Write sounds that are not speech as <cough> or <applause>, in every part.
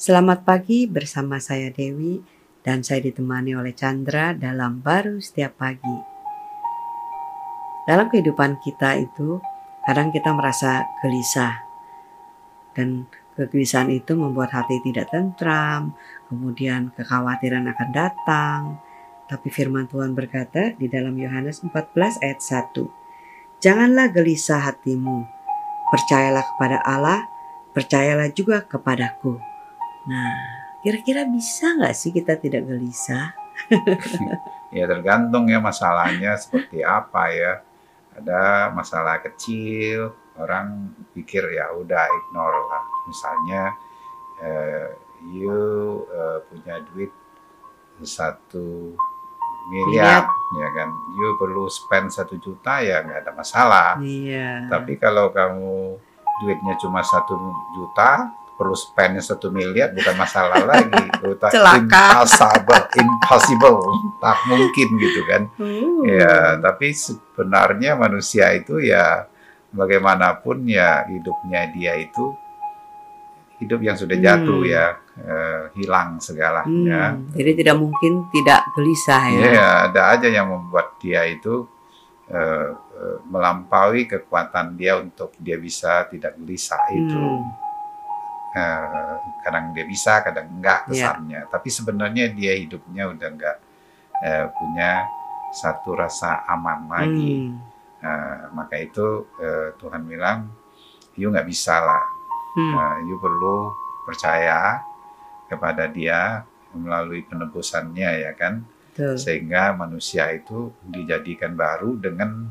Selamat pagi bersama saya Dewi dan saya ditemani oleh Chandra dalam baru setiap pagi. Dalam kehidupan kita itu kadang kita merasa gelisah dan kegelisahan itu membuat hati tidak tentram, kemudian kekhawatiran akan datang. Tapi firman Tuhan berkata di dalam Yohanes 14 ayat 1, Janganlah gelisah hatimu, percayalah kepada Allah, percayalah juga kepadaku. Nah, kira-kira bisa nggak sih kita tidak gelisah? <laughs> ya tergantung ya masalahnya seperti apa ya. Ada masalah kecil, orang pikir ya udah ignore lah. Misalnya uh, you uh, punya duit satu miliar, ya kan, you perlu spend satu juta ya nggak ada masalah. Iya. Tapi kalau kamu duitnya cuma satu juta, perlu spendnya satu miliar bukan masalah <laughs> lagi. Udah impossible, impossible, tak mungkin gitu kan. Uh. Ya, tapi sebenarnya manusia itu ya bagaimanapun ya hidupnya dia itu hidup yang sudah jatuh hmm. ya eh, hilang segalanya. Hmm. Jadi tidak mungkin tidak gelisah ya. Iya, ada aja yang membuat dia itu eh, eh melampaui kekuatan dia untuk dia bisa tidak gelisah itu. Hmm uh, kadang dia bisa, kadang enggak iya. kesannya. Yeah. Tapi sebenarnya dia hidupnya udah enggak uh, punya satu rasa aman lagi. Hmm. Uh, maka itu uh, Tuhan bilang, you nggak bisa lah. Hmm. Uh, you perlu percaya kepada Dia melalui penebusannya ya kan, Betul. sehingga manusia itu dijadikan baru dengan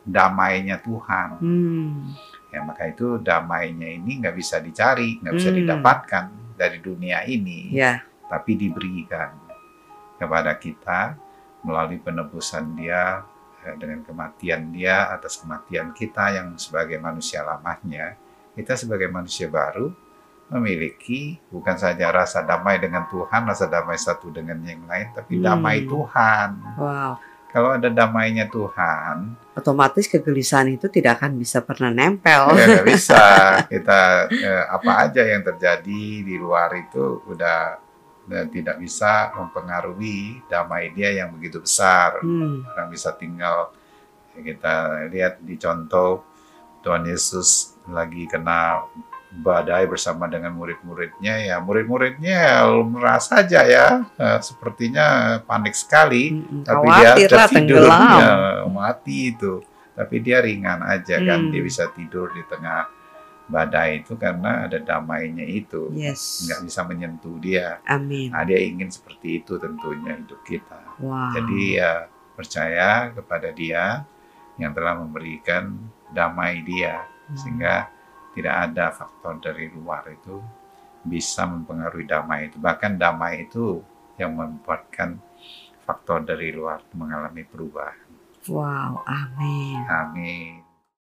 damainya Tuhan. Hmm. Ya maka itu damainya ini nggak bisa dicari, nggak bisa hmm. didapatkan dari dunia ini, ya. tapi diberikan kepada kita melalui penebusan Dia eh, dengan kematian Dia atas kematian kita yang sebagai manusia lamanya, kita sebagai manusia baru memiliki bukan saja rasa damai dengan Tuhan, rasa damai satu dengan yang lain, tapi hmm. damai Tuhan. Wow. Kalau ada damainya Tuhan, otomatis kegelisahan itu tidak akan bisa pernah nempel. Ya nggak bisa. <laughs> Kita eh, apa aja yang terjadi di luar itu udah, udah tidak bisa mempengaruhi damai dia yang begitu besar. Hmm. Orang bisa tinggal kita lihat di contoh Tuhan Yesus lagi kena badai bersama dengan murid-muridnya ya murid-muridnya merasa saja ya eh, sepertinya panik sekali hmm, tapi dia tertidur ya, mati itu tapi dia ringan aja kan. hmm. kan dia bisa tidur di tengah badai itu karena ada damainya itu yes. nggak bisa menyentuh dia Amin. Nah, dia ingin seperti itu tentunya hidup kita wow. jadi ya percaya kepada dia yang telah memberikan damai dia hmm. sehingga tidak ada faktor dari luar itu bisa mempengaruhi damai itu. Bahkan damai itu yang membuatkan faktor dari luar mengalami perubahan. Wow, amin. Amin.